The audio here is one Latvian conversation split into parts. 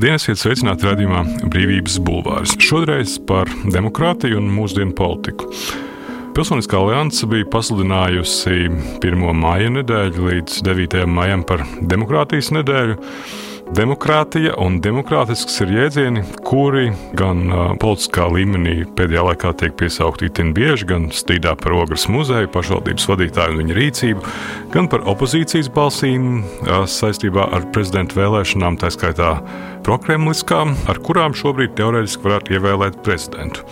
Labdien, esiet sveicināti redzējumā Brīvības bulvārs. Šoreiz par demokrātiju un mūsdienu politiku. Pilsoniskā alianse bija pasludinājusi 1. maija nedēļu līdz 9. maijam par demokrātijas nedēļu. Demokrātija un demokrātisks ir jēdzieni, kuri gan uh, politiskā līmenī pēdējā laikā tiek piesaukti itin bieži, gan strīdā par ogres muzeju, pašvaldības vadītāju un viņa rīcību, gan par opozīcijas balsīm uh, saistībā ar prezidenta vēlēšanām, tā skaitā prokremliskām, ar kurām šobrīd teorētiski varētu ievēlēt prezidentu.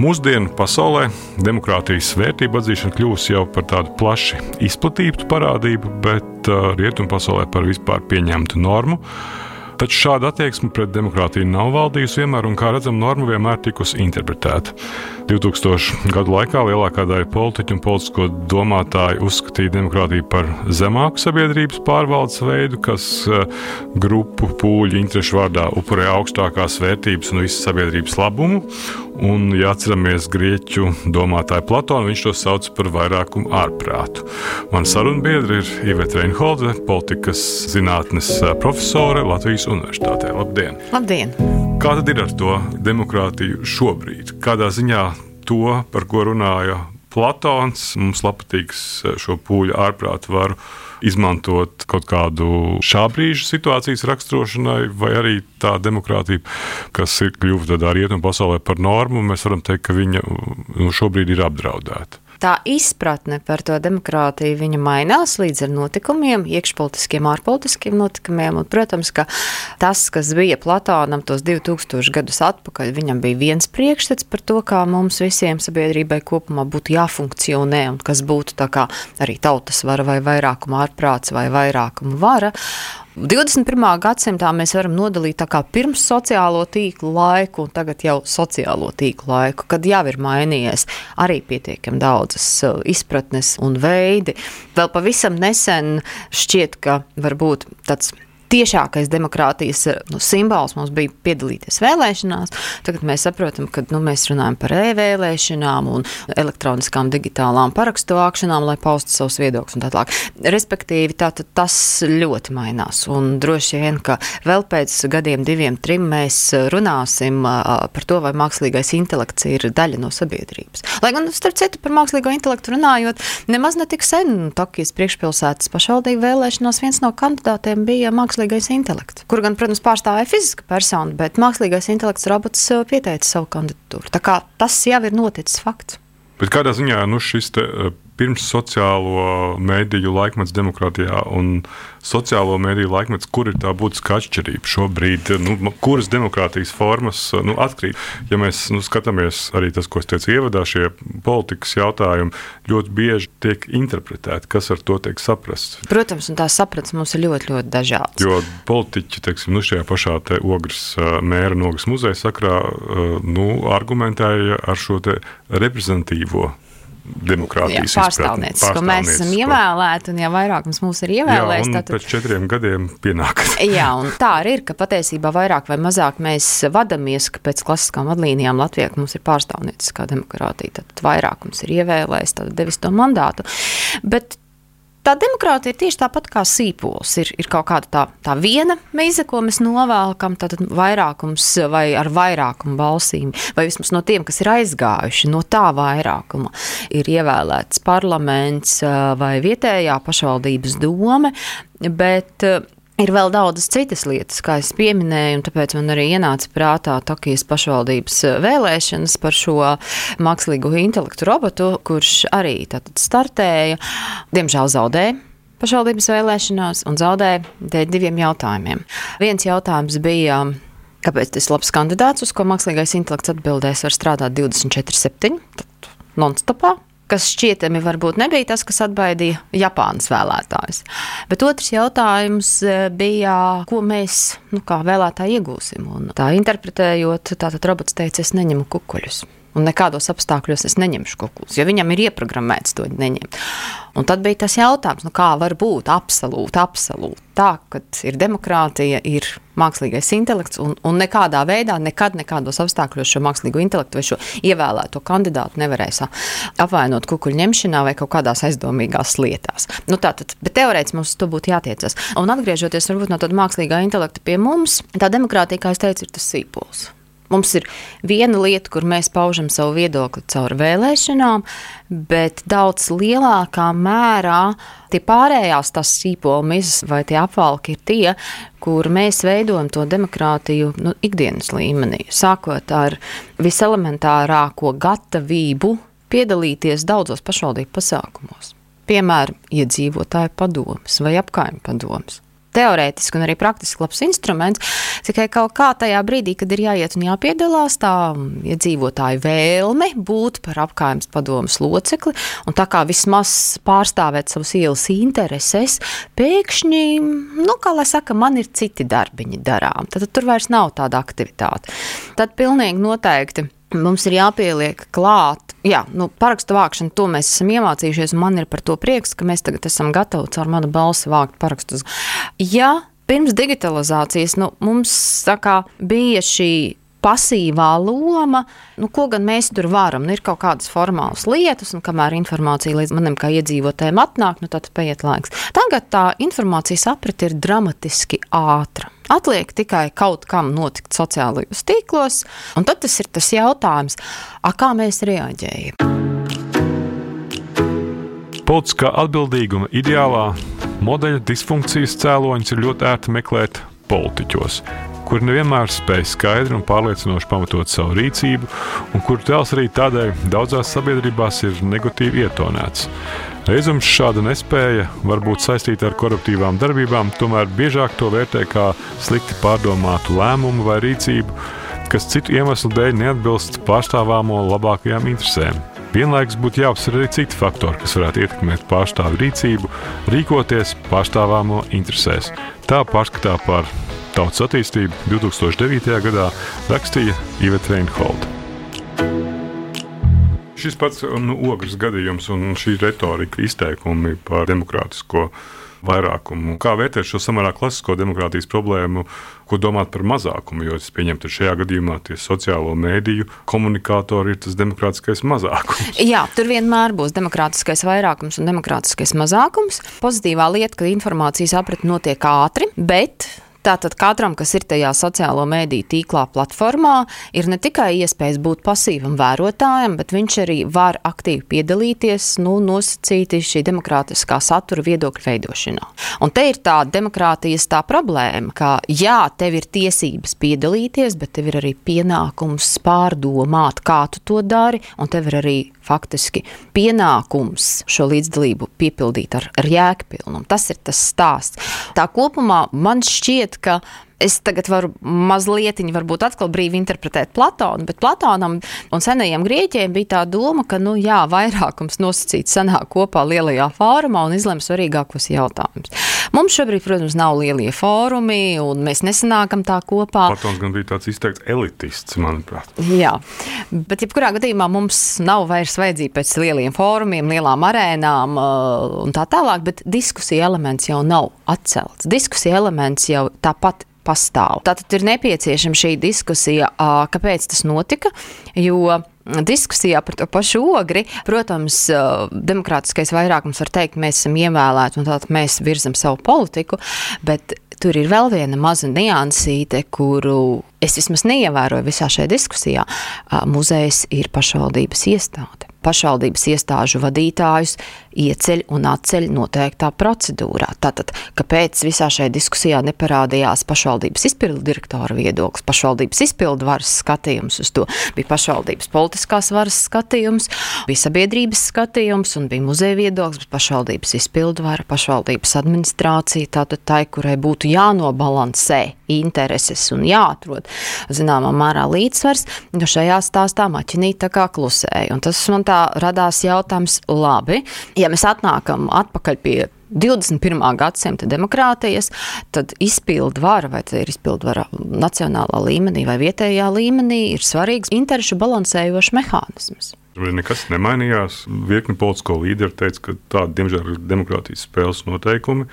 Mūsdienu pasaulē demokrātijas vērtību atzīšana kļūst jau par tādu plaši izplatītu parādību, bet uh, rietumu pasaulē par vispār pieņemtu normu. Taču šāda attieksme pret demokrātiju nav valdījusi vienmēr, un, kā redzam, norma vienmēr tikusi interpretēta. 2000 gadu laikā lielākā daļa politiķu un politisko domātāju uzskatīja demokrātiju par zemāku sabiedrības pārvaldes veidu, kas uh, grupu pūļu interešu vārdā upurē augstākās vērtības un visas sabiedrības labumu. Un, ja atceramies grieķu domātāju Platonu, viņš to sauc par vairākumu ārprātu. Mana sarunbiedra ir Iveta Reinholze, politikas zinātnes uh, profesore Latvijas Universitātē. Labdien! Labdien! Kā tad ir ar to demokrātiju šobrīd? Kādā ziņā to, par ko runāja Platons, mums patīks šo pūļu ārprātu varu izmantot kaut kādu šā brīža situācijas raksturošanai, vai arī tā demokrātija, kas ir kļuvusi tādā rietumu pasaulē par normu, mēs varam teikt, ka viņa nu, šobrīd ir apdraudēta tā izpratne par to demokrātiju viņa mainās līdz ar notikumiem, iekšpolitiskiem, ārpolitiskiem notikumiem. Un, protams, ka tas, kas bija Platonam tos 2000 gadus atpakaļ, viņam bija viens priekšstats par to, kā mums visiem sabiedrībai kopumā būtu jāfunkcionē un kas būtu arī tautas vara vai vairākuma ārprāts vai vairākuma vara. 21. gadsimtā mēs varam nodalīt tā kā pirms sociālo tīklu laiku un tagad jau sociālo tīklu laiku, kad jau ir mainījies arī pietiekami daudzas uh, izpratnes un veidi. Vēl pavisam nesen šķiet, ka varbūt tāds tiešākais demokrātijas nu, simbols mums bija piedalīties vēlēšanās. Tagad mēs saprotam, ka nu, mēs runājam par e-vēlēšanām un elektroniskām digitālām parakstu vākšanām, lai paustu savus viedokļus un tā tālāk. Respektīvi, tā, tas ļoti mainās. Un droši vien, ka vēl pēc gadiem, diviem, trim mēs runāsim par to, vai mākslīgais intelekts ir daļa no sabiedrības. Lai gan, starp citu, par mākslīgo intelektu runājot, nemaz ne tik sen Tokijas priekšpilsētas pašvaldību vēlēšanās viens no kandidātiem bija mākslīgais mākslīgais intelekts, kur gan, protams, pārstāvēja fiziska persona, bet mākslīgais intelekts robots uh, pieteica savu kandidatūru. Tā kā tas jau ir noticis fakts. Bet kādā ziņā nu, šis te, uh, pirms sociālo mediju laikmets demokrātijā un sociālo mediju laikmets, kur ir tā būtiskā atšķirība šobrīd, nu, kuras demokrātijas formas nu, atkrīt. Ja mēs nu, skatāmies arī tas, ko es teicu ievadā, šie politikas jautājumi ļoti bieži tiek interpretēti, kas ar to tiek saprasts. Protams, un tās saprats mums ir ļoti, ļoti dažādas. Jo politiķi, teiksim, nu, šajā pašā te ogres mēra un ogres muzeja sakrā nu, argumentēja ar šo reprezentatīvo demokrātijas pārstāvnieces, ko mēs esam ievēlēti, un jau vairākums mūs ir ievēlējis. Jā, tātad... pēc četriem gadiem pienākas. jā, un tā arī ir, ka patiesībā vairāk vai mazāk mēs vadamies, ka pēc klasiskām vadlīnijām Latvijā mums ir pārstāvnieciskā demokrātija, tad vairākums ir ievēlējis, tad devis to mandātu. Bet Tā demokrātija ir tieši tāpat kā sīpols. Ir, ir kaut kāda tā, tā viena meize, ko mēs novēlkam, tad vairākums vai ar vairākumu balsīm, vai vismaz no tiem, kas ir aizgājuši no tā vairākuma, ir ievēlēts parlaments vai vietējā pašvaldības doma. Bet Ir vēl daudzas citas lietas, kā es pieminēju, un tāpēc man arī ienāca prātā Tokijas pašvaldības eh, vēlēšanas par šo mākslīgo intelektu robotu, kurš arī startēja. Diemžēl zaudēja pašvaldības vēlēšanās un zaudēja dēļ diviem jautājumiem. Viens jautājums bija. Kāpēc tas labs kandidāts, uz ko mākslīgais intelekts atbildēs, var strādāt 24-7, non-stopā? Kas šķietami varbūt nebija tas, kas atbaidīja Japānas vēlētājus. Bet otrs jautājums e, bija, ko mēs nu, kā vēlētāji iegūsim. Un tā interpretējot, tātad robots teica, es neņemu kukuļus. Un nekādos apstākļos es neņemšu kukurūzu, jo viņam ir ieprogrammēts to neņemt. Un tad bija tas jautājums, nu kā var būt absolūti, absolūti tā, ka ir demokrātija, ir mākslīgais intelekts, un, un nekādā veidā, nekad, nekādos apstākļos šo mākslīgo intelektu vai šo ievēlēto kandidātu nevarēs apvainot kukuļu ņemšanā vai kaut kādās aizdomīgās lietās. Nu, tātad, bet teorētiski mums to būtu jātiecas. Un atgriežoties varbūt no tāda mākslīgā intelekta pie mums, tā demokrātija, kā es teicu, ir tas sīpols. Mums ir viena lieta, kur mēs paužam savu viedokli caur vēlēšanām, bet daudz lielākā mērā tie pārējās tās sīpola mizas vai tie apvalki ir tie, kur mēs veidojam to demokrātiju nu, ikdienas līmenī. Sākot ar viselementārāko gatavību piedalīties daudzos pašvaldību pasākumos. Piemēram, iedzīvotāju padomus vai apkaimju padomus teorētiski un arī praktiski labs instruments. Tikai kaut kā tajā brīdī, kad ir jāiet un jāpiedalās, tā iedzīvotāju ja vēlme būt par apgājumas padomus locekli un tā kā vismaz pārstāvēt savus ielas intereses, pēkšņi, nu, kā lai saka, man ir citi darbiņi darām. Tad, tad tur vairs nav tāda aktivitāte. Tad pilnīgi noteikti mums ir jāpieliek klāt. Jā, nu, parakstu vākšanu, to mēs esam iemācījušies, un man ir par to prieks, ka mēs tagad esam gatavi caur manu balsi vākt parakstus. Ja pirms digitalizācijas nu, mums kā, bija šī pasīvā loma, nu, ko gan mēs tur varam. Nu, ir kaut kādas formālas lietas, un kamēr informācija līdz manim kā iedzīvotājiem atnāk, nu, tad paiet laiks. Tagad tā informācijas aprite ir dramatiski ātra. Atliek tikai kaut kam notikt sociālajos tīklos, un tad tas ir tas jautājums, kā mēs reaģējam. Politiskā atbildīguma ideālā modeļa disfunkcijas cēloņus ir ļoti ērti meklēt politiķos kuri nevienmēr spēj skaidri un pārliecinoši pamatot savu rīcību, un kuru tēls arī tādēļ daudzās sabiedrībās ir negatīvi ietonēts. Reizēm šāda nespēja var būt saistīta ar koruptīvām darbībām, tomēr biežāk to vērtē kā slikti pārdomātu lēmumu vai rīcību, kas citu iemeslu dēļ neatbilst pārstāvāmo labākajām interesēm. Vienlaikus būtu jāapsver arī citi faktori, kas varētu ietekmēt pārstāvu rīcību, rīkoties pārstāvāmo interesēs. Tā pārskatā par Tautas attīstību 2009. gadā rakstīja Iveta Reinholda. Šis pats nu, ogres gadījums un šī retorika, izteikumi par demokrātisko vairākumu. Kā vērtēt šo samērā klasisko demokrātijas problēmu, ko domāt par mazākumu? Jo es pieņemu, ka šajā gadījumā tie sociālo mēdīju komunikātori ir tas demokrātiskais mazākums. Jā, tur vienmēr būs demokrātiskais vairākums un demokrātiskais mazākums. Pozitīvā lieta, ka informācijas aprite notiek ātri, bet Tātad katram, kas ir tajā sociālo mediju tīklā platformā, ir ne tikai iespējas būt pasīvam vērotājam, bet viņš arī var aktīvi piedalīties nu, nosacīti šī demokrātiskā satura viedokļu veidošanā. Un te ir tā demokrātijas tā problēma, ka jā, tev ir tiesības piedalīties, bet tev ir arī pienākums pārdomāt, kā tu to dari, un tev ir arī faktiski pienākums šo līdzdalību piepildīt ar, ar jēgpilnumu. Tas ir tas stāsts. Tā kopumā man šķiet, ka es tagad varu mazliet, varbūt atkal brīvi interpretēt Platonu, bet Platonam un senajiem grieķiem bija tā doma, ka, nu, jā, vairākums nosacīts sanāk kopā lielajā fórumā un izlem svarīgākos jautājumus. Mums šobrīd, protams, nav lielie fórumi, un mēs nesanākam tā kopā. Platons gan bija tāds izteikts elitists, manuprāt. Jā, bet jebkurā gadījumā mums nav vairs vajadzība pēc lieliem fórumiem, lielām arēnām uh, un tā tālāk, bet diskusija elements jau nav atcelts. Diskusija elements jau tāpat pastāv. Tātad ir nepieciešama šī diskusija, kāpēc tas notika, jo diskusijā par to pašu ogri, protams, demokrātiskais vairākums var teikt, mēs esam ievēlēti un tātad mēs virzam savu politiku, bet tur ir vēl viena maza niansīte, kuru es vismaz neievēroju visā šajā diskusijā. Muzejs ir pašvaldības iestāde pašvaldības iestāžu vadītājus ieceļ un atceļ noteiktā procedūrā. Tātad, kāpēc visā šajā diskusijā neparādījās pašvaldības izpildu direktora viedoklis, pašvaldības izpildu varas skatījums uz to, bija pašvaldības politiskās varas skatījums, bija sabiedrības skatījums un bija muzeja viedoklis, bet pašvaldības izpildu vara, pašvaldības administrācija, tātad tai, kurai būtu jānobalansē intereses un jāatrod zināmā mērā līdzsvars, jo šajā stāstā maķinīt tā kā klusēja. Un tas man tā radās jautājums, labi, ja mēs atnākam atpakaļ pie 21. gadsimta demokrātijas, tad izpildu vara, vai tā ir izpildu vara nacionālā līmenī vai vietējā līmenī, ir svarīgs interešu balansējošs mehānisms. Nekas nemainījās. Virkni politisko līderu teica, ka tāda, diemžēl, ir demokrātijas spēles noteikumi.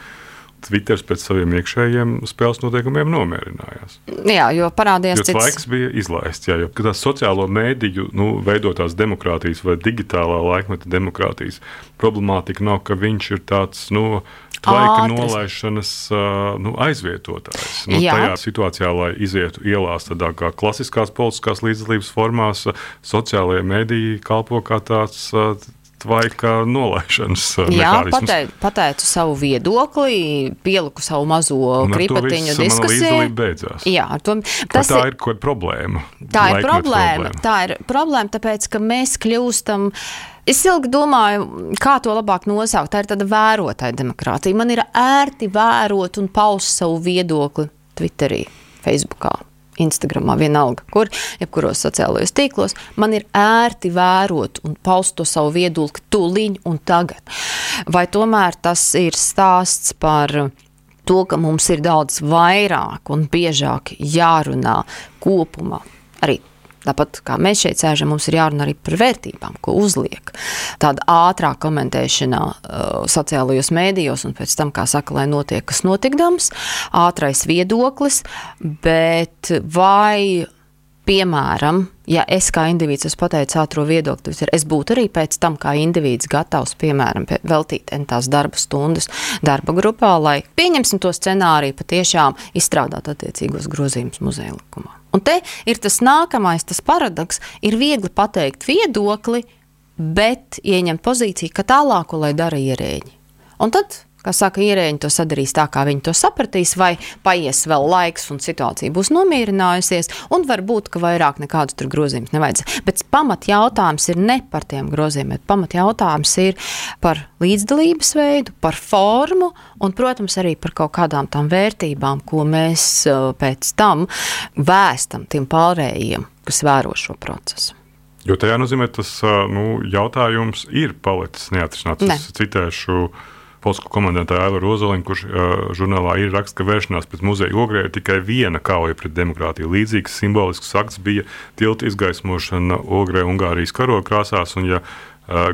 Twitter pēc saviem iekšējiem spēles noteikumiem nomierinājās. Jā, jo parādījās tas laiks, bija izlaists. Jā, jo tās sociālo mēdīju nu, veidotās demokrātijas vai digitālā laikmeta demokrātijas problemātika nav, ka viņš ir tāds. Nu, Laika nolaišanas nu, aizvietotājs. Nu, Jā. tajā situācijā, lai izietu ielās tādā kā klasiskās politiskās līdzdalības formās, sociālajie mediji kalpo kā tāds tvaika nolaišanas uh, Jā, pateicu, pateicu savu viedokli, pieliku savu mazo kripatiņu diskusiju. Jā, to, tas tā ir, ir problēma. Tā ir problēma, problēma. Tā ir problēma, tāpēc, ka mēs kļūstam. Es ilgi domāju, kā to labāk nosaukt. Tā ir tāda vērotāja demokrātija. Man ir ērti vērot un paust savu viedokli Twitterī, Facebookā. Instagram, vienalga, kur, jebkuros sociālajos tīklos, man ir ērti vērot un paust to savu viedokli tūlīt un tagad. Vai tomēr tas ir stāsts par to, ka mums ir daudz vairāk un biežāk jārunā kopumā arī Tāpat kā mēs šeit sēžam, mums ir jārunā arī par vērtībām, ko uzliek. Tāda ātrā komentēšana uh, sociālajos mēdījos, un pēc tam, kā saka, lai notiek kas notikdams, ātrais viedoklis, bet vai piemēram, ja es kā indivīds esmu pateicis ātrā viedokli, tad es būtu arī pēc tam, kā indivīds, gatavs, piemēram, veltīt tās darba stundas darba grupā, lai pieņemsim to scenāriju, patiešām izstrādāt attiecīgos grozījumus muzeja likumā. Un te ir tas nākamais, tas paradoks, ir viegli pateikt viedokli, bet ieņemt pozīciju, ka tālāko lai dara ierēģi. Un tad Kā saka, ierēģi to sadarīs tā, kā viņi to sapratīs, vai paies vēl laiks, un situācija būs nomierinājusies, un varbūt, ka vairāk nekādus tur grozījumus nevajadzēs. Bet pamat jautājums ir ne par tiem grozījumiem, pamat jautājums ir par līdzdalības veidu, par formu, un, protams, arī par kaut kādām tām vērtībām, ko mēs pēc tam vēstam tiem pārējiem, kas vēro šo procesu. Jo tajā nozīmē, tas nu, jautājums ir palicis neatrisināts. Ne. Es citēšu Polsku komandantāju Aivaru Ozoliņu, kurš žurnālā ir raksts, ka vēršanās pret muzeja ogrē ir tikai viena kauja pret demokrātiju. Līdzīgs simbolisks akts bija tilta izgaismošana ogrē Ungārijas karoga krāsās, un ja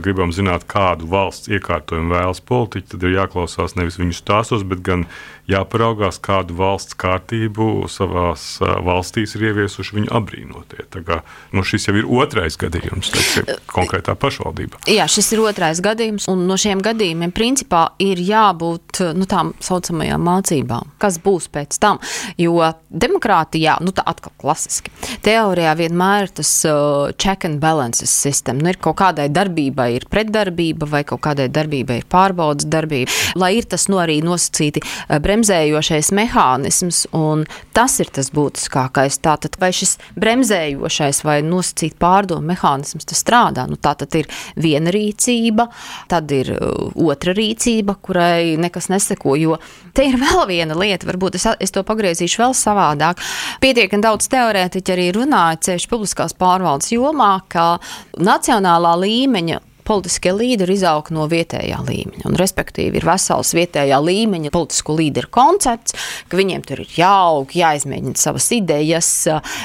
gribam zināt, kādu valsts iekārtojumu vēlas politiķi, tad ir jāklausās nevis viņu stāstos, bet gan jāparaugās, kādu valsts kārtību savās valstīs ir ieviesuši viņu apbrīnotie. Kā, nu, šis jau ir otrais gadījums, teiksim, konkrētā pašvaldībā. Jā, šis ir otrais gadījums, un no šiem gadījumiem principā ir jābūt nu, tām saucamajām mācībām, kas būs pēc tam. Jo demokrātijā, nu tā atkal klasiski, teorijā vienmēr ir tas uh, check and balances sistēma. Nu, ir kaut kādai darbībai ir pretdarbība vai kaut kādai darbībai ir pārbaudas darbība, lai ir tas nu, arī nosacīti uh, bremzējošais mehānisms, un tas ir tas būtiskākais. Tātad, vai šis bremzējošais vai nosacīt pārdomu mehānisms strādā? Nu, tā tad ir viena rīcība, tad ir uh, otra rīcība, kurai nekas neseko. Jo te ir vēl viena lieta, varbūt es, es to pagriezīšu vēl savādāk. Pietiekami daudz teorētiķi arī runāja ceļš publiskās pārvaldes jomā, ka nacionālā līmeņa politiskie līderi izaug no vietējā līmeņa. Un, respektīvi, ir vesels vietējā līmeņa politisko līderu koncepts, ka viņiem tur ir jāaug, jāizmēģina savas idejas,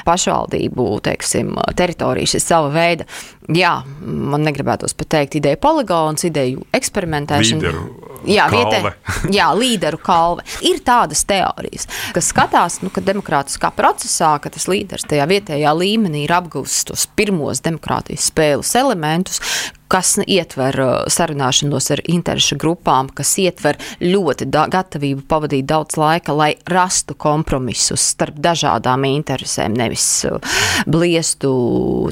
pašvaldību teiksim, teritorijas, ir sava veida. Jā, man negribētos pateikt, ideja poligons, ideju eksperimentēšana. Līderu jā, vietē, jā, līderu kalve. Ir tādas teorijas, kas skatās, nu, ka demokrātiskā procesā, ka tas līderis tajā vietējā līmenī ir apgūstis tos pirmos demokrātijas spēles elementus, kas ietver uh, sarunāšanos ar interešu grupām, kas ietver ļoti gatavību pavadīt daudz laika, lai rastu kompromisus starp dažādām interesēm, nevis uh, bliestu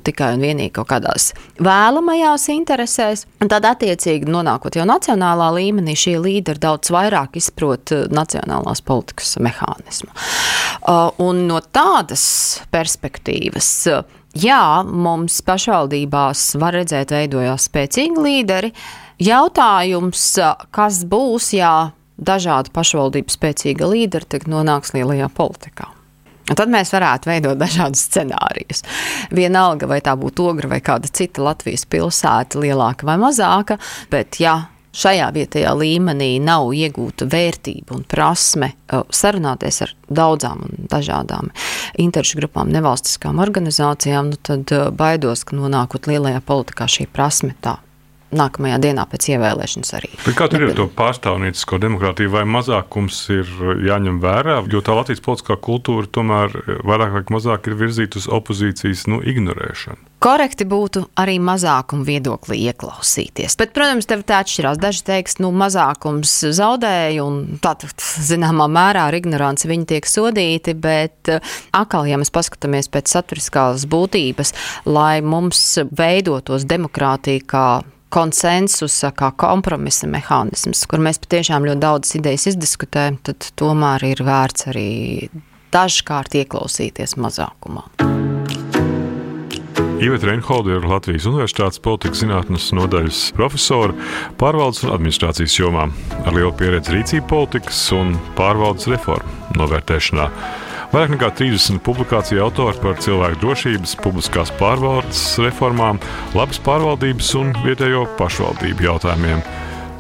tikai un vienīgi kaut kādās vēlamajās interesēs. Un tad, attiecīgi, nonākot jau nacionālā līmenī, šie līderi daudz vairāk izprot uh, nacionālās politikas mehānismu. Un no tādas perspektīvas Jā, mums pašvaldībās var redzēt, veidojās spēcīgi līderi. Jautājums, kas būs, ja dažādu pašvaldību spēcīga līderi nonāks lielajā politikā? Un tad mēs varētu veidot dažādus scenārijus. Vienalga, vai tā būtu ogra vai kāda cita Latvijas pilsēta, lielāka vai mazāka, bet ja šajā vietējā līmenī nav iegūta vērtība un prasme sarunāties ar daudzām un dažādām interešu grupām, nevalstiskām organizācijām, nu tad baidos, ka nonākot lielajā politikā šī prasme tā nākamajā dienā pēc ievēlēšanas arī. Bet kā tur ir ar to pārstāvniecisko demokrātiju, vai mazākums ir jāņem vērā? Jo tā Latvijas politiskā kultūra tomēr vairāk vai mazāk ir virzīta uz opozīcijas nu, ignorēšanu. Korekti būtu arī mazākuma viedoklī ieklausīties. Bet, protams, tev tā atšķirās. Daži teiks, ka nu, mazākums zaudēja, un tātad, zināmā mērā, ar ignoranci viņi tiek sodīti. Bet, atkal, ja mēs paskatāmies pēc saturiskās būtības, lai mums veidotos demokrātija kā konsensusa, kā kompromisa mehānisms, kur mēs patiešām ļoti daudz idejas izdiskutējam, tad tomēr ir vērts arī dažkārt ieklausīties mazākumā. Iveta Reinholda ir Latvijas Universitātes politikas zinātnes nodaļas profesora pārvaldes un administrācijas jomā ar lielu pieredzi rīcību politikas un pārvaldes reformu novērtēšanā. Vairāk nekā 30 publikāciju autori par cilvēku drošības, publiskās pārvaldes reformām, labas pārvaldības un vietējo pašvaldību jautājumiem.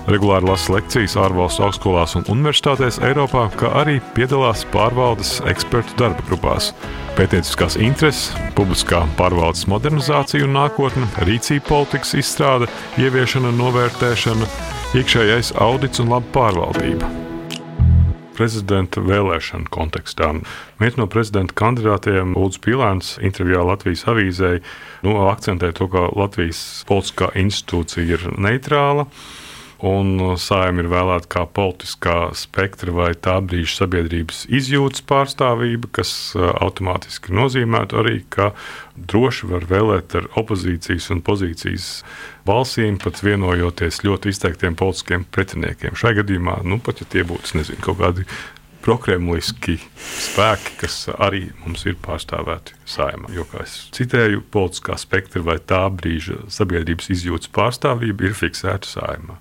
Regulāri lasa lekcijas ārvalstu augstskolās un universitātēs Eiropā, kā arī piedalās pārvaldes ekspertu darba grupās. Pētnieciskās intereses, publiskā pārvaldes modernizācija un nākotne, rīcība politikas izstrāde, ieviešana novērtēšana, iekšējais audits un laba pārvaldība prezidenta vēlēšanu kontekstā. Viens no prezidenta kandidātiem, Ulrichs Pilāns, intervijā Latvijas avīzē, nu, akcentē to, ka Latvijas politiskā institūcija ir neitrāla un sājuma ir vēlēta kā politiskā spektra vai tā brīža sabiedrības izjūtas pārstāvība, kas automātiski nozīmētu arī, ka droši var vēlēt ar opozīcijas un pozīcijas balsīm, pat vienojoties ļoti izteiktiem politiskiem pretiniekiem. Šai gadījumā, nu, pat ja tie būtu nezinu, kaut kādi prokremliski spēki, kas arī mums ir pārstāvēti saimā. Jo, kā es citēju, politiskā spektra vai tā brīža sabiedrības izjūtas pārstāvība ir fiksēta saimā.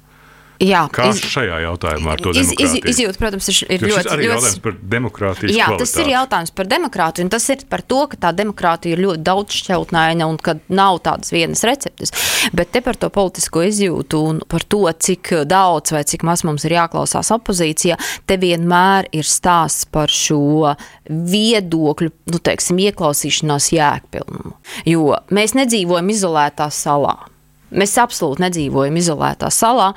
Jā, Kā iz, šajā jautājumā ar to iz, iz, izjūt, protams, ir, ir ļoti, ļoti jautājums par demokrātiju. Jā, kvalitāti. tas ir jautājums par demokrātiju, un tas ir par to, ka tā demokrātija ir ļoti daudzšķautnaina un ka nav tādas vienas receptes. Bet te par to politisko izjūtu un par to, cik daudz vai cik maz mums ir jāklausās opozīcijā, te vienmēr ir stāsts par šo viedokļu, nu, teiksim, ieklausīšanās jēgpilnumu. Jo mēs nedzīvojam izolētā salā. Mēs absolūti nedzīvojam izolētā salā,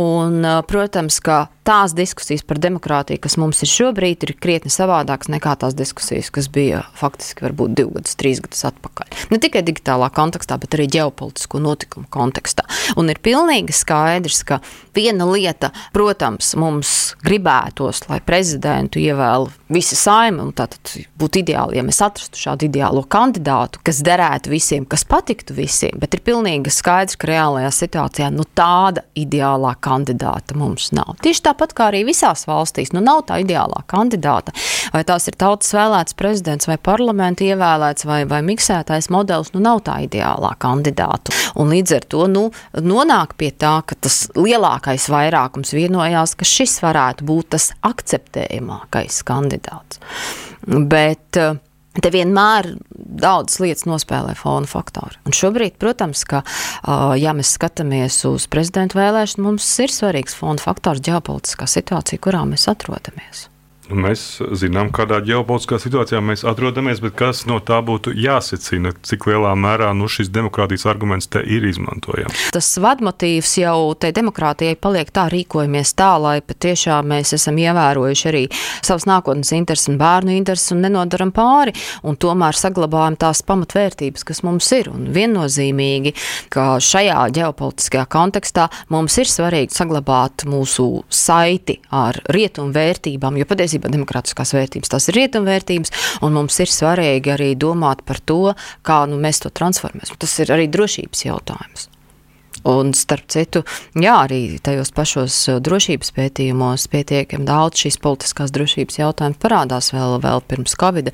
un, protams, ka tās diskusijas par demokrātiju, kas mums ir šobrīd, ir krietni savādākas nekā tās diskusijas, kas bija faktiski varbūt divus gadus, trīs gadus atpakaļ. Ne tikai digitālā kontekstā, bet arī ģeopolitisko notikumu kontekstā. Un ir pilnīgi skaidrs, ka viena lieta, protams, mums gribētos, lai prezidentu ievēl visa saima, un tātad būtu ideāli, ja mēs atrastu šādu ideālo kandidātu, kas derētu visiem, kas patiktu visiem, bet ir pilnīgi skaidrs, ka reālajā situācijā nu, tāda ideālā kandidāta mums nav. Tieši tāpat kā arī visās valstīs, nu nav tā ideālā kandidāta. Vai tās ir tautas vēlēts prezidents vai parlamenta ievēlēts vai, vai miksētais modelis, nu nav tā ideālā kandidāta. Un līdz ar to nu, nonāk pie tā, ka tas lielākais vairākums vienojās, ka šis varētu būt tas akceptējamākais kandidāts. Bet, uh, Te vienmēr daudzas lietas nospēlē fona faktori. Un šobrīd, protams, ka, ja mēs skatāmies uz prezidentu vēlēšanu, mums ir svarīgs fona faktors ģeopolitiskā situācija, kurā mēs atrodamies. Mēs zinām, kādā ģeopolitiskā situācijā mēs atrodamies, bet kas no tā būtu jāsecina, cik lielā mērā nu, šis demokrātijas arguments te ir izmantojams. Tas vadmotīvs jau tai demokrātijai paliek tā, rīkojamies tā, lai patiešām mēs esam ievērojuši arī savas nākotnes intereses un bērnu intereses un nenodaram pāri, un tomēr saglabājam tās pamatvērtības, kas mums ir. Un viennozīmīgi, ka šajā ģeopolitiskajā kontekstā mums ir svarīgi saglabāt mūsu saiti ar rietumu vērtībām, jo patiesībā patiesībā demokrātiskās vērtības. Tās ir rietumvērtības, un mums ir svarīgi arī domāt par to, kā nu, mēs to transformēsim. Tas ir arī drošības jautājums. Un, starp citu, jā, arī tajos pašos uh, drošības pētījumos pietiekami daudz šīs politiskās drošības jautājumu parādās vēl, vēl pirms Covid.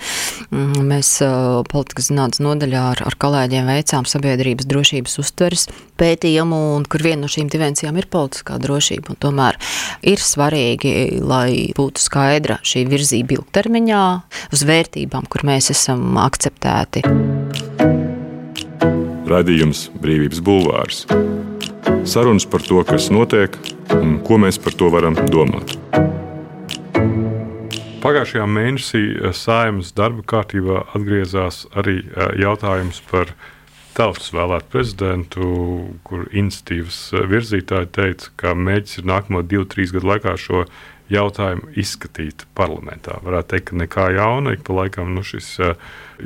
Mm, mēs uh, politikas zinātnes nodaļā ar, ar kolēģiem veicām sabiedrības drošības uztveres pētījumu, un kur viena no šīm dimensijām ir politiskā drošība. Un tomēr ir svarīgi, lai būtu skaidra šī virzība ilgtermiņā uz vērtībām, kur mēs esam akceptēti. Radījums Brīvības Bulvārs. Sarunas par to, kas notiek, ko mēs par to varam domāt. Pagājušajā mēnesī Sājumas darba kārtībā atgriezās arī jautājums par tautas vēlētu prezidentu, kur iniciatīvas virzītāji teica, ka mērķis ir nākamo divu, trīs gadu laikā šo jautājumu izskatīt parlamentā. Varētu teikt, ka nekā jauna, ik pa laikam nu, šis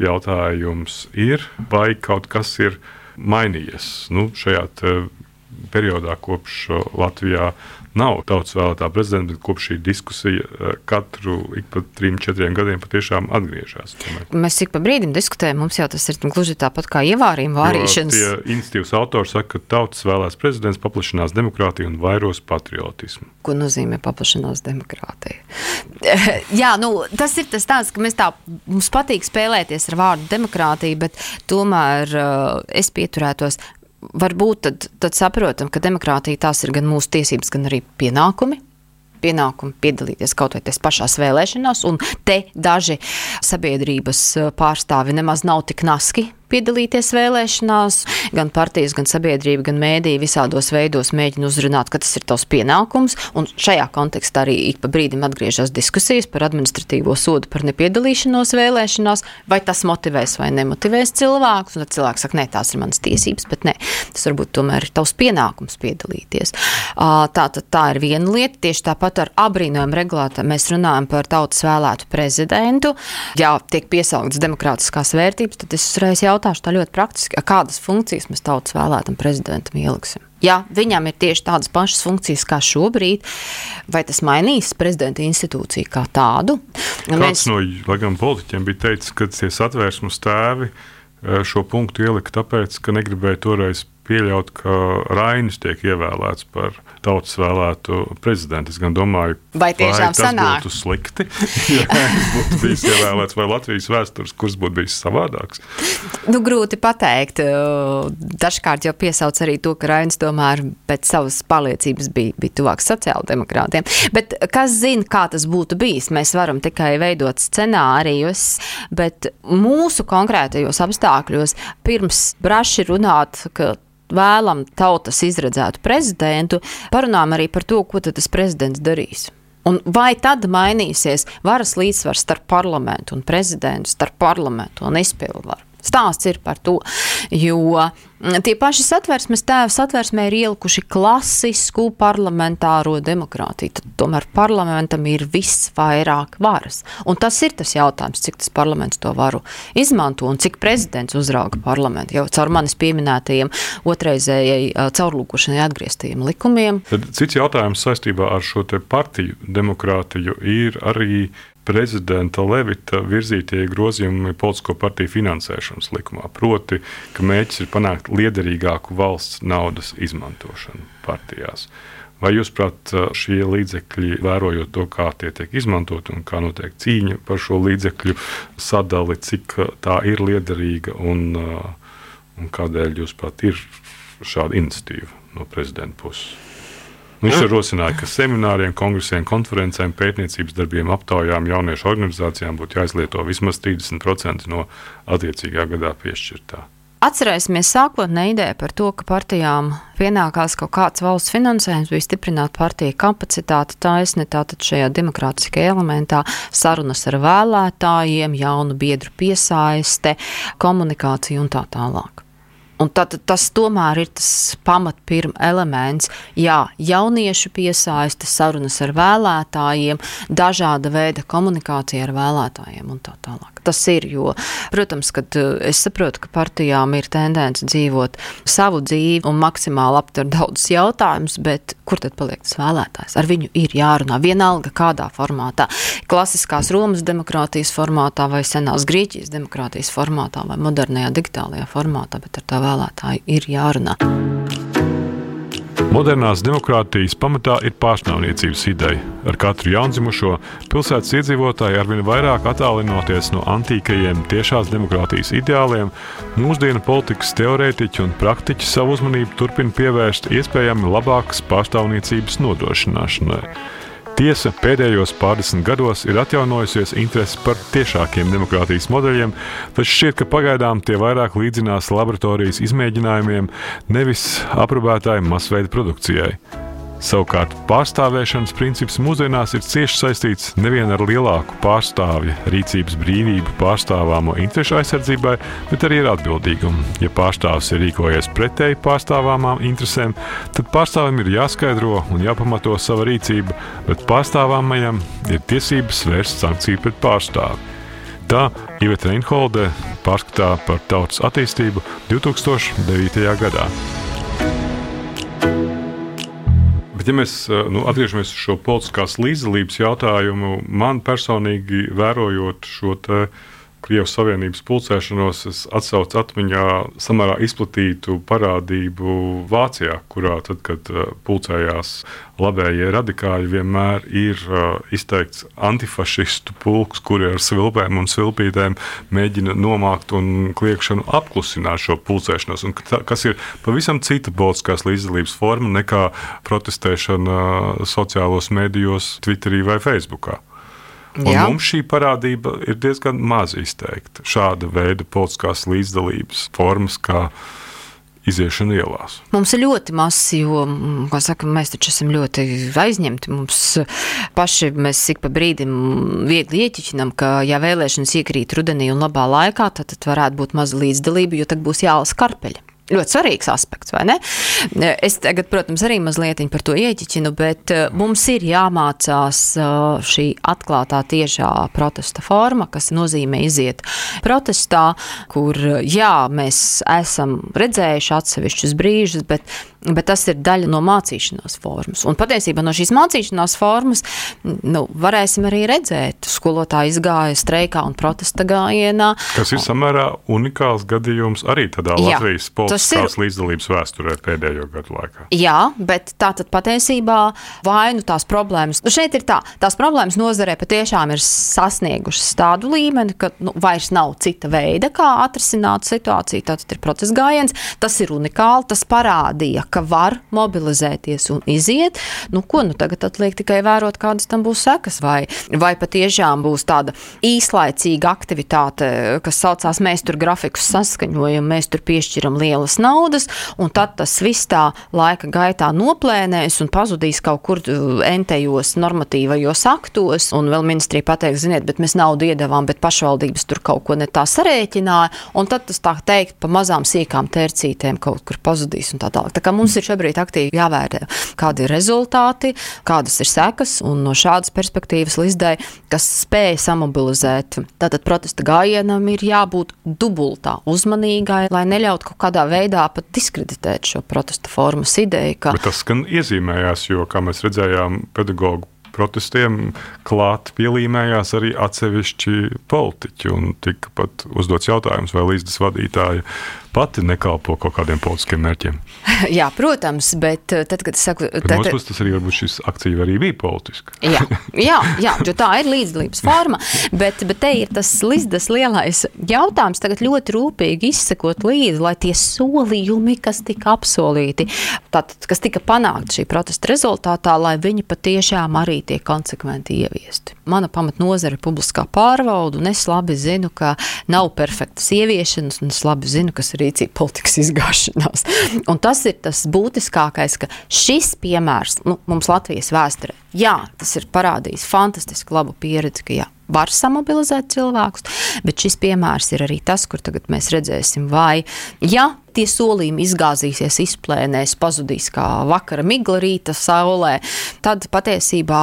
jautājums ir, vai kaut kas ir mainījies nu, šajā periodā, kopš Latvijā nav tautas vēlētā prezidenta, bet kopš šī diskusija eh, katru ik pa trim, četriem gadiem patiešām atgriežas. Mēs ik pa brīdim diskutējam, mums jau tas ir gluži tāpat kā ievārījuma vārīšanas. Jo tie institīvas autori saka, ka tautas vēlēs prezidents paplašinās demokrātiju un vairos patriotismu. Ko nozīmē paplašinās demokrātija? Jā, nu, tas ir tas tāds, ka mēs tā, mums patīk spēlēties ar vārdu demokrātija, bet tomēr uh, es pieturētos varbūt tad, tad saprotam, ka demokrātija tās ir gan mūsu tiesības, gan arī pienākumi. Pienākumu piedalīties kaut vai pašās vēlēšanās, un te daži sabiedrības pārstāvi nemaz nav tik naski piedalīties vēlēšanās. Gan partijas, gan sabiedrība, gan mēdīja visādos veidos mēģina uzrunāt, ka tas ir tavs pienākums. Un šajā kontekstā arī ik pa brīdim atgriežas diskusijas par administratīvo sodu par nepiedalīšanos vēlēšanās, vai tas motivēs vai nemotivēs cilvēkus. Un tad cilvēks saka, nē, tās ir manas tiesības, bet nē, tas varbūt tomēr ir tavs pienākums piedalīties. Tā, tā, tā ir viena lieta. Tieši tāpat ar abrīnojumu regulātoru mēs runājam par tautas vēlētu prezidentu. Ja tiek piesauktas demokrātiskās vērtības, tad es uzreiz jautāju, jautāšu tā ļoti praktiski, kādas funkcijas mēs tautas vēlētam prezidentam ieliksim. Ja viņam ir tieši tādas pašas funkcijas kā šobrīd, vai tas mainīs prezidenta institūciju kā tādu? Kāds mēs... no laikam, politiķiem bija teicis, ka tie satvērsmes tēvi eh, šo punktu ielika tāpēc, ka negribēja toreiz pieļaut, ka Rainis tiek ievēlēts par tautas vēlētu prezidentu. Es gan domāju, vai tiešām tas sanāk? būtu slikti, ja būtu bijis ievēlēts, vai Latvijas vēstures kurs būtu bijis savādāks. Nu, grūti pateikt. Dažkārt jau piesauc arī to, ka Rainis tomēr pēc savas pārliecības bija, bija tuvāks sociāldemokrātiem. Bet kas zina, kā tas būtu bijis? Mēs varam tikai veidot scenārijus, bet mūsu konkrētajos apstākļos pirms braši runāt, ka vēlam tautas izredzētu prezidentu, parunām arī par to, ko tas prezidents darīs. Un vai tad mainīsies varas līdzsvars starp parlamentu un prezidentu, starp parlamentu un izpildvaru? Stāsts ir par to, jo mm, tie paši satversmes tēvi satversmē ir ielikuši klasisku parlamentāro demokrātiju. Tad tomēr parlamentam ir visvairāk varas. Un tas ir tas jautājums, cik tas parlaments to varu izmanto un cik prezidents uzrauga parlamentu. Jau caur manis pieminētajiem otrreizējai caurlūkošanai atgrieztajiem likumiem. Tad cits jautājums saistībā ar šo partiju demokrātiju ir arī prezidenta Levita virzītie grozījumi politisko partiju finansēšanas likumā. Proti, ka mērķis ir panākt liederīgāku valsts naudas izmantošanu partijās. Vai jūs, prāt, šie līdzekļi, vērojot to, kā tie tiek izmantoti un kā notiek cīņa par šo līdzekļu sadali, cik tā ir liederīga un, un kādēļ jūs, prāt, ir šāda iniciatīva no prezidenta puses? Viņš ir rosinājis, ka semināriem, kongresiem, konferencēm, pētniecības darbiem, aptaujām jauniešu organizācijām būtu jāizlieto vismaz 30% no attiecīgā gadā piešķirtā. Atcerēsimies sākotnēji ideju par to, ka partijām pienākās kaut kāds valsts finansējums, bija stiprināt partiju kapacitāti, taisni tātad šajā demokrātiskajā elementā, sarunas ar vēlētājiem, jaunu biedru piesaiste, komunikācija un tā tālāk. Tad, tas tomēr ir tas pamatpirma elements. Jā, jauniešu piesaiste, sarunas ar vēlētājiem, dažāda veida komunikācija ar vēlētājiem un tā tālāk. Tas ir, jo, protams, kad eh, es saprotu, ka partijām ir tendence dzīvot savu dzīvi un maksimāli aptver daudzus jautājumus, bet kur tad paliek tas vēlētājs? Ar viņu ir jārunā vienalga kādā formātā. Klasiskās Romas demokrātijas formātā vai senās Grieķijas demokrātijas formātā vai modernajā digitālajā formātā, bet ar tā vēl vēlētāju ir jārunā. Modernās demokrātijas pamatā ir pārstāvniecības ideja. Ar katru jaundzimušo pilsētas iedzīvotāju arvien vairāk attālinoties no antīkajiem tiešās demokrātijas ideāliem, mūsdienu politikas teorētiķi un praktiķi savu uzmanību turpina pievērst iespējami labākas pārstāvniecības nodrošināšanai. Tiesa pēdējos pārdesmit gados ir atjaunojusies interese par tiešākiem demokrātijas modeļiem, taču šķiet, ka pagaidām tie vairāk līdzinās laboratorijas izmēģinājumiem, nevis aprobētāju masveida produkcijai. Savukārt pārstāvēšanas princips mūsdienās ir cieši saistīts nevien ar lielāku pārstāvja rīcības brīvību pārstāvāmo interešu aizsardzībai, bet arī ar atbildīgumu. Ja pārstāvis ir rīkojies pretēji pārstāvāmām interesēm, tad pārstāvim ir jāskaidro un jāpamato sava rīcība, bet pārstāvāmajam ir tiesības vērst sankciju pret pārstāvi. Tā Iveta Reinholde pārskatā par tautas attīstību 2009. gadā. Bet, ja mēs nu, atgriežamies uz šo politiskās līdzdalības jautājumu, man personīgi vērojot šo Krievijas Savienības pulcēšanos, es atsaucu atmiņā samērā izplatītu parādību Vācijā, kurā tad, kad uh, pulcējās labējie radikāļi, vienmēr ir uh, izteikts antifašistu pulks, kuri ar svilpēm un svilpītēm mēģina nomākt un kliekšanu apklusināt šo pulcēšanos, un kas ir pavisam cita politiskās līdzdalības forma nekā protestēšana sociālos medijos, Twitterī vai Facebookā. Mums šī parādība ir diezgan maz izteikta. Šāda veida politiskās līdzdalības formas, kā iziešana ielās. Mums ir ļoti maz, jo saka, mēs taču esam ļoti aizņemti. Mums paši mēs ik pa brīdim viegli ieķiķinām, ka, ja vēlēšanas iekrīt rudenī un labā laikā, tad, tad varētu būt maza līdzdalība, jo tad būs jālas karpeļi ļoti svarīgs aspekts, vai ne? Es tagad, protams, arī mazliet par to ieķiķinu, bet eh, mums ir jāmācās eh, šī atklātā tiešā protesta forma, kas nozīmē iziet protestā, kur, jā, mēs esam redzējuši atsevišķus brīžus, bet bet tas ir daļa no mācīšanās formas. Un patiesībā no šīs mācīšanās formas nu, varēsim arī redzēt, skolotāji izgāja streikā un protesta gājienā. Tas ir samērā unikāls gadījums arī tādā Latvijas politiskās ir... līdzdalības vēsturē pēdējo gadu laikā. Jā, bet tā tad patiesībā vainu tās problēmas, nu šeit ir tā, tās problēmas nozarē patiešām ir sasniegušas tādu līmeni, ka nu, vairs nav cita veida, kā atrisināt situāciju. Tātad ir procesa gājiens, tas ir unikāli, tas parādīja, ka var mobilizēties un iziet. Nu, ko nu tagad atliek tikai vērot, kādas tam būs sekas, vai, vai patiešām būs tāda īslaicīga aktivitāte, kas saucās mēs tur grafikus saskaņojam, mēs tur piešķiram lielas naudas, un tad tas viss tā laika gaitā noplēnēs un pazudīs kaut kur uh, entejos normatīvajos aktos, un vēl ministrija pateiks, ziniet, bet mēs naudu iedavām, bet pašvaldības tur kaut ko ne tā sarēķināja, un tad tas tā teikt pa mazām sīkām tercītēm kaut kur pazudīs un tā tālāk. Tā kā mums ir šobrīd aktīvi jāvērtē, kādi ir rezultāti, kādas ir sekas, un no šādas perspektīvas Lizdai, kas spēja samobilizēt, tātad protesta gājienam ir jābūt dubultā uzmanīgai, lai neļautu kaut kādā veidā pat diskreditēt šo protesta formas ideju. Ka... Bet tas gan iezīmējās, jo, kā mēs redzējām, pedagoģu protestiem klāt pielīmējās arī atsevišķi politiķi. Tika pat uzdots jautājums, vai līdzdas vadītāja pati nekalpo kaut kādiem politiskiem mērķiem. Jā, protams, bet eh, tad, kad es saku, tad, tad puses, tas arī varbūt šis akcija arī bija politiska. jā, jā, jā, jo tā ir līdzdalības forma, bet, bet te ir tas līdzdas lielais jautājums, tagad ļoti rūpīgi izsekot līdzi, lai tie solījumi, kas tika apsolīti, tātad, kas tika panākti šī protesta rezultātā, lai viņi patiešām arī tiek konsekventi ieviesti. Mana pamatnozara ir publiskā pārvalda, un es labi zinu, ka nav perfektas ieviešanas, un es labi zinu, kas ir rīcība politikas izgāšanās. Un tas ir tas būtiskākais, ka šis piemērs nu, mums Latvijas vēsturē, jā, tas ir parādījis fantastiski labu pieredzi, ka jā, var samobilizēt cilvēkus, bet šis piemērs ir arī tas, kur tagad mēs redzēsim, vai ja tie solījumi izgāzīsies, izplēnēs, pazudīs kā vakara migla rīta saulē, tad patiesībā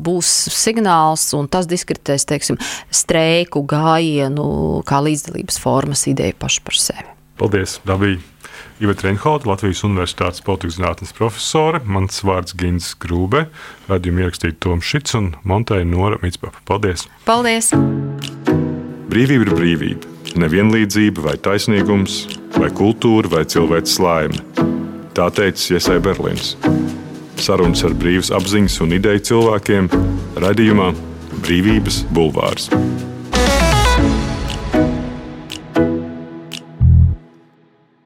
būs signāls un tas diskreditēs, teiksim, streiku gājienu kā līdzdalības formas ideju pašu par sevi. Paldies! Tā bija Iveta Reinholda, Latvijas Universitātes politikas zinātnes profesore. Mans vārds Gins Grūbe, radījumu ierakstīja Toms Šits un Monteja Nora Mitspapa. Paldies! Paldies! Brīvība ir brīvība, nevienlīdzība vai taisnīgums, vai kultūra vai cilvēks laime. Tā teica Iesai Berlīns. Sarunas ar brīvas apziņas un ideju cilvēkiem radījumā Brīvības bulvārs.